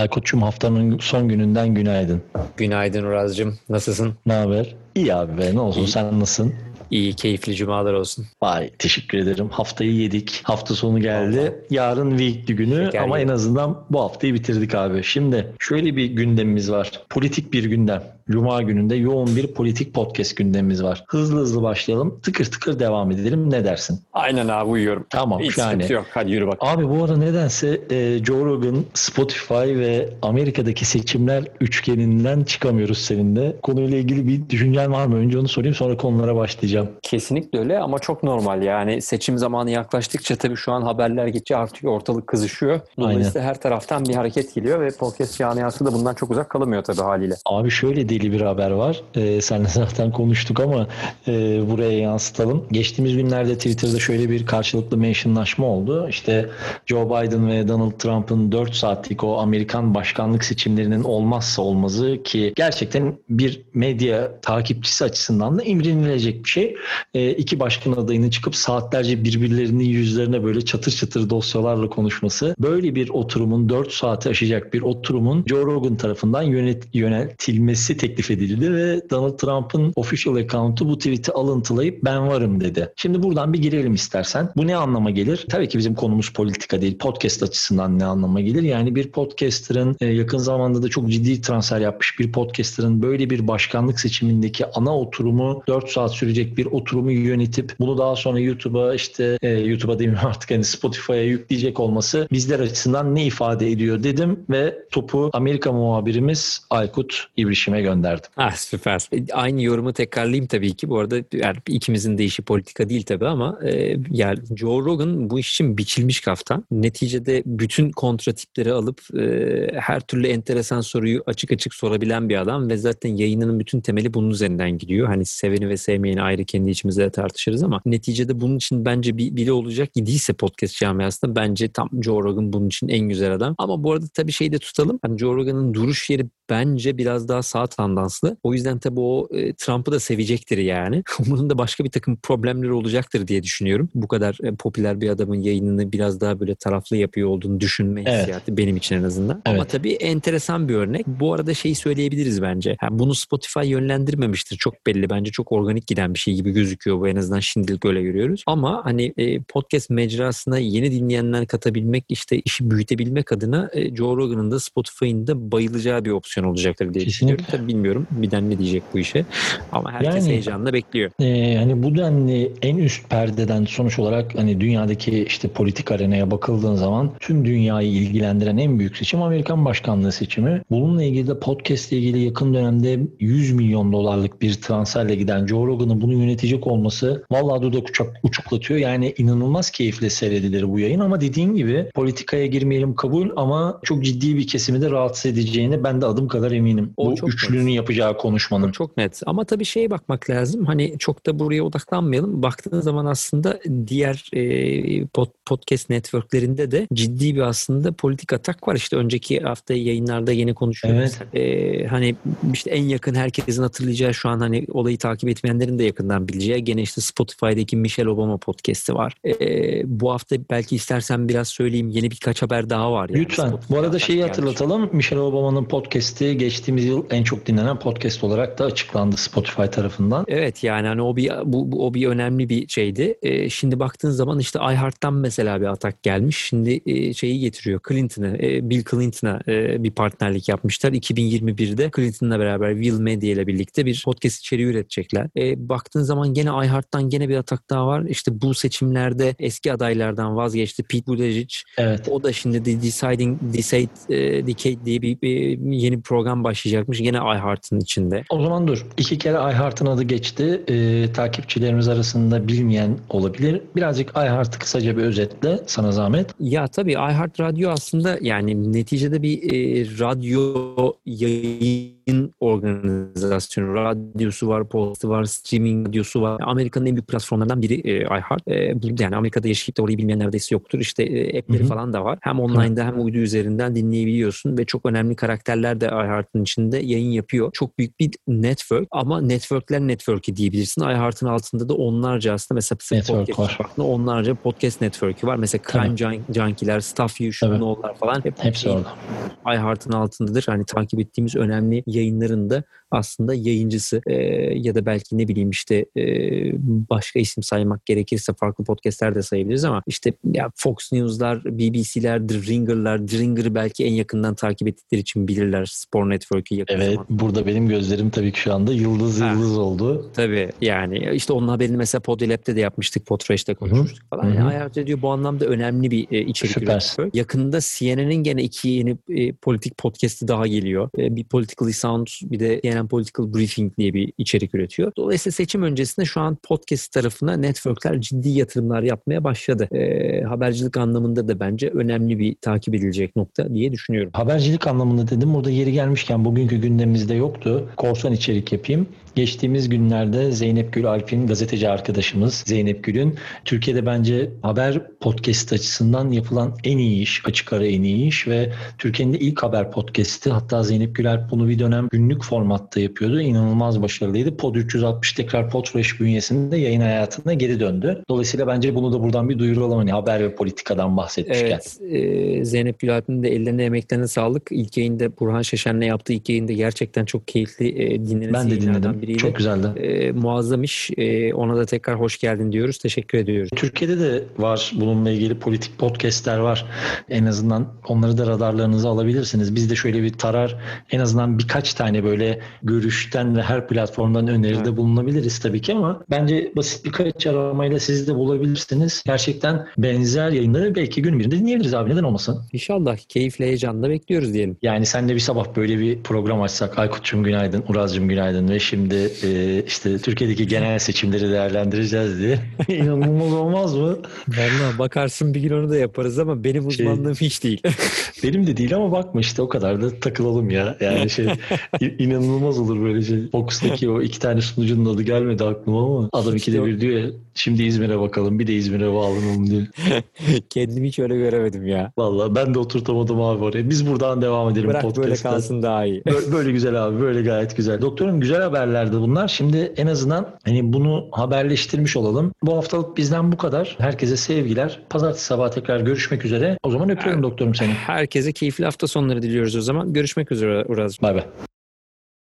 Aykut'cum haftanın son gününden günaydın. Günaydın Uraz'cığım. Nasılsın? Ne haber? İyi abi be ne olsun İyi. sen nasılsın? İyi, keyifli cumalar olsun. Vay teşekkür ederim. Haftayı yedik. Hafta sonu geldi. Allah. Yarın weekly günü Şeker ama gibi. en azından bu haftayı bitirdik abi. Şimdi şöyle bir gündemimiz var. Politik bir gündem. Cuma gününde yoğun bir politik podcast gündemimiz var. Hızlı hızlı başlayalım. Tıkır tıkır devam edelim. Ne dersin? Aynen abi uyuyorum. Tamam Hiç yani. yok. Hadi yürü bak. Abi bu arada nedense e, Joe Rogan, Spotify ve Amerika'daki seçimler üçgeninden çıkamıyoruz seninle. Konuyla ilgili bir düşüncen var mı? Önce onu sorayım sonra konulara başlayacağım. Kesinlikle öyle ama çok normal yani. Seçim zamanı yaklaştıkça tabii şu an haberler gittikçe artıyor. Ortalık kızışıyor. Dolayısıyla Aynen. her taraftan bir hareket geliyor ve podcast camiası da bundan çok uzak kalamıyor tabii haliyle. Abi şöyle deli bir haber var. Ee, seninle zaten konuştuk ama e, buraya yansıtalım. Geçtiğimiz günlerde Twitter'da şöyle bir karşılıklı mentionlaşma oldu. İşte Joe Biden ve Donald Trump'ın 4 saatlik o Amerikan başkanlık seçimlerinin olmazsa olmazı ki gerçekten bir medya takipçisi açısından da imrenilecek bir şey. E, iki başkan adayının çıkıp saatlerce birbirlerinin yüzlerine böyle çatır çatır dosyalarla konuşması. Böyle bir oturumun 4 saati aşacak bir oturumun Joe Rogan tarafından yönet, yöneltilmesi teklif edildi ve Donald Trump'ın official account'u bu tweet'i alıntılayıp ben varım dedi. Şimdi buradan bir girelim istersen. Bu ne anlama gelir? Tabii ki bizim konumuz politika değil. Podcast açısından ne anlama gelir? Yani bir podcaster'ın e, yakın zamanda da çok ciddi transfer yapmış bir podcaster'ın böyle bir başkanlık seçimindeki ana oturumu 4 saat sürecek bir oturumu yönetip bunu daha sonra YouTube'a işte e, YouTube'a değil artık hani Spotify'a yükleyecek olması bizler açısından ne ifade ediyor dedim ve topu Amerika muhabirimiz Aykut İbrişim'e gönderdim. Ah süper. E, aynı yorumu tekrarlayayım tabii ki. Bu arada yani ikimizin de işi politika değil tabii ama e, yani Joe Rogan bu iş için biçilmiş kaftan. Neticede bütün kontratipleri alıp e, her türlü enteresan soruyu açık açık sorabilen bir adam ve zaten yayınının bütün temeli bunun üzerinden gidiyor. Hani seveni ve sevmeyeni ayrı kendi içimizde tartışırız ama neticede bunun için bence bir, biri olacak gidiyse podcast camiasında bence tam Joe Rogan bunun için en güzel adam. Ama bu arada tabii şeyi de tutalım. Hani Joe Rogan'ın duruş yeri bence biraz daha sağ tandanslı. O yüzden tabii o e, Trump'ı da sevecektir yani. Onun da başka bir takım problemleri olacaktır diye düşünüyorum. Bu kadar e, popüler bir adamın yayınını biraz daha böyle taraflı yapıyor olduğunu düşünme hissiyatı evet. benim için en azından. Evet. Ama tabii enteresan bir örnek. Bu arada şeyi söyleyebiliriz bence. Yani bunu Spotify yönlendirmemiştir. Çok belli. Bence çok organik giden bir şey gibi gözüküyor bu en azından şimdilik öyle görüyoruz. Ama hani e, podcast mecrasına yeni dinleyenler katabilmek işte işi büyütebilmek adına e, Joe Rogan'ın da Spotify'ın da bayılacağı bir opsiyon olacaktır diye Kesinlikle. düşünüyorum. Tabii bilmiyorum Biden ne diyecek bu işe. Ama herkes yani, heyecanla bekliyor. E, hani bu denli en üst perdeden sonuç olarak hani dünyadaki işte politik arenaya bakıldığın zaman tüm dünyayı ilgilendiren en büyük seçim Amerikan başkanlığı seçimi. Bununla ilgili de podcast ile ilgili yakın dönemde 100 milyon dolarlık bir transferle giden Joe Rogan'ın bunu yönetecek olması vallahi dudak uçak, uçuklatıyor. Yani inanılmaz keyifle seyredilir bu yayın ama dediğin gibi politikaya girmeyelim kabul ama çok ciddi bir kesimi de rahatsız edeceğini ben de adım kadar eminim. O bu üçlünün net. yapacağı konuşmanın. Çok net. Ama tabii şeye bakmak lazım. Hani çok da buraya odaklanmayalım. Baktığın zaman aslında diğer e, pod, podcast networklerinde de ciddi bir aslında politik atak var. İşte önceki hafta yayınlarda yine konuşuyoruz. Evet. E, hani işte en yakın herkesin hatırlayacağı şu an hani olayı takip etmeyenlerin de yakından bileceği gene işte Spotify'daki Michelle Obama podcast'i var. E, bu hafta belki istersen biraz söyleyeyim yeni birkaç haber daha var. Yani Lütfen. Spotify bu arada şeyi hatırlatalım. Michelle Obama'nın podcast'i geçtiğimiz yıl en çok dinlenen podcast olarak da açıklandı Spotify tarafından. Evet yani hani o bir bu, bu o bir önemli bir şeydi. E, şimdi baktığın zaman işte iHeart'tan mesela bir atak gelmiş. Şimdi e, şeyi getiriyor Clinton'ı, e, Bill Clinton'a e, bir partnerlik yapmışlar. 2021'de Clinton'la beraber Will Media ile birlikte bir podcast içeriği üretecekler. E, baktığın zaman gene iHeart'tan gene bir atak daha var. İşte bu seçimlerde eski adaylardan vazgeçti Pete Buttigieg. Evet. O da şimdi The Deciding Decade, e, Decade diye bir, bir yeni program başlayacakmış. Gene iHeart'ın içinde. O zaman dur. İki kere iHeart'ın adı geçti. E, takipçilerimiz arasında bilmeyen olabilir. Birazcık iHeart'ı kısaca bir özetle sana zahmet. Ya tabii iHeart Radyo aslında yani neticede bir e, radyo yayın yayın organizasyonu, radyosu var, postu var, streaming radyosu var. Amerika'nın en büyük platformlarından biri e, iHeart. E, yani Amerika'da yaşayıp da orayı bilmeyen neredeyse yoktur. İşte e, app'leri Hı hı. falan da var. Hem online'da hem uydu üzerinden dinleyebiliyorsun ve çok önemli karakterler de iHeart'ın içinde yayın yapıyor. Çok büyük bir network ama networkler network'i diyebilirsin. iHeart'ın altında da onlarca aslında mesela Network podcast var. baktığında onlarca podcast network'ü var. Mesela Tabii. Crime Jun- Junkie'ler, Stuff You Should Tabii. Know'lar falan hep Hepsi orada. iHeart'ın altındadır. Hani takip ettiğimiz önemli yayınların da aslında yayıncısı Ee, ya da belki ne bileyim işte e, başka isim saymak gerekirse farklı podcastler de sayabiliriz ama işte ya Fox News'lar, BBC'ler, The Ringer'lar, The Ringer'ı belki en yakından takip ettikleri için bilirler Spor Network'ü yakın Evet zaman. burada benim gözlerim tabii ki şu anda yıldız Ha. yıldız oldu. Tabii yani işte onun haberini mesela Podilab'de de yapmıştık. Podfresh'te konuşmuştuk falan. Hı hı. Yani iHeart Radio bu anlamda önemli bir e, içerik Süpersin. üretiyor. Yakında CNN'in gene iki yeni e, politik podcast'i daha geliyor. E, bir Politically Sound bir de CNN Political Briefing diye bir içerik üretiyor. Dolayısıyla seçim öncesinde şu an podcast tarafına networkler ciddi yatırımlar yapmaya başladı. E, habercilik anlamında da bence önemli bir takip edilecek nokta diye düşünüyorum. Habercilik anlamında dedim. Burada yeri gelmişken bugünkü gündemimizde yoktu. Korsan içerik yapayım. Geçtiğimiz günlerde Zeynep Gül Alp'in gazeteci arkadaşımız Zeynep Gül'ün Türkiye'de bence haber podcast açısından yapılan en iyi iş, açık ara en iyi iş ve Türkiye'nin ilk haber podcast'i. Hatta Zeynep Gül Alp bunu bir dönem günlük formatta yapıyordu. İnanılmaz başarılıydı. Pod 360 tekrar Podfresh bünyesinde yayın hayatına geri döndü. Dolayısıyla bence bunu da buradan bir duyuralım. Hani haber ve politikadan bahsetmişken. Evet. e, Zeynep Gülalp'in de ellerine emeklerine sağlık. İlk yayında Burhan Şeşen'le yaptığı ilk yayında gerçekten çok keyifli e, dinlenesi Ben de dinledim. biriydi. Çok güzeldi. E, muazzam iş. E, ona da tekrar hoş geldin diyoruz. Teşekkür ediyoruz. Türkiye'de de var bununla ilgili politik podcastler var. En azından onları da radarlarınıza alabilirsiniz. Biz de şöyle bir tarar en azından birkaç tane böyle görüşten ve her platformdan öneride Evet. bulunabiliriz tabii ki ama bence basit birkaç aramayla siz de bulabilirsiniz. Gerçekten benzer yayınları belki gün birinde dinleyebiliriz abi neden olmasın? İnşallah keyifle heyecanla bekliyoruz diyelim. Yani sen de bir sabah böyle bir program açsak Aykut'cum günaydın, Uraz'cum günaydın ve şimdi e, işte Türkiye'deki genel seçimleri değerlendireceğiz diye. İnanılmaz olmaz mı? Vallahi bakarsın bir gün onu da yaparız ama benim Şey- uzmanlığım hiç değil. Benim de değil ama bakma işte o kadar da takılalım ya. Yani şey i- inanılmaz olur böyle şey. Fokus'taki o iki tane sunucunun adı gelmedi aklıma ama adam ikide bir diyor ya şimdi İzmir'e bakalım bir de İzmir'e bağlanalım diyor. Kendimi hiç öyle göremedim ya. Vallahi ben de oturtamadım abi oraya. Biz buradan devam edelim Bırak böyle podcast'ta. kalsın daha iyi. Böyle, böyle güzel abi böyle gayet güzel. Doktorum güzel haberlerdi bunlar. Şimdi en azından hani bunu haberleştirmiş olalım. Bu haftalık bizden bu kadar. Herkese sevgiler. Pazartesi sabah tekrar görüşmek üzere. O zaman öpüyorum doktorum seni. Herkese keyifli hafta sonları diliyoruz o zaman. Görüşmek üzere Uraz'cığım. Bay bay.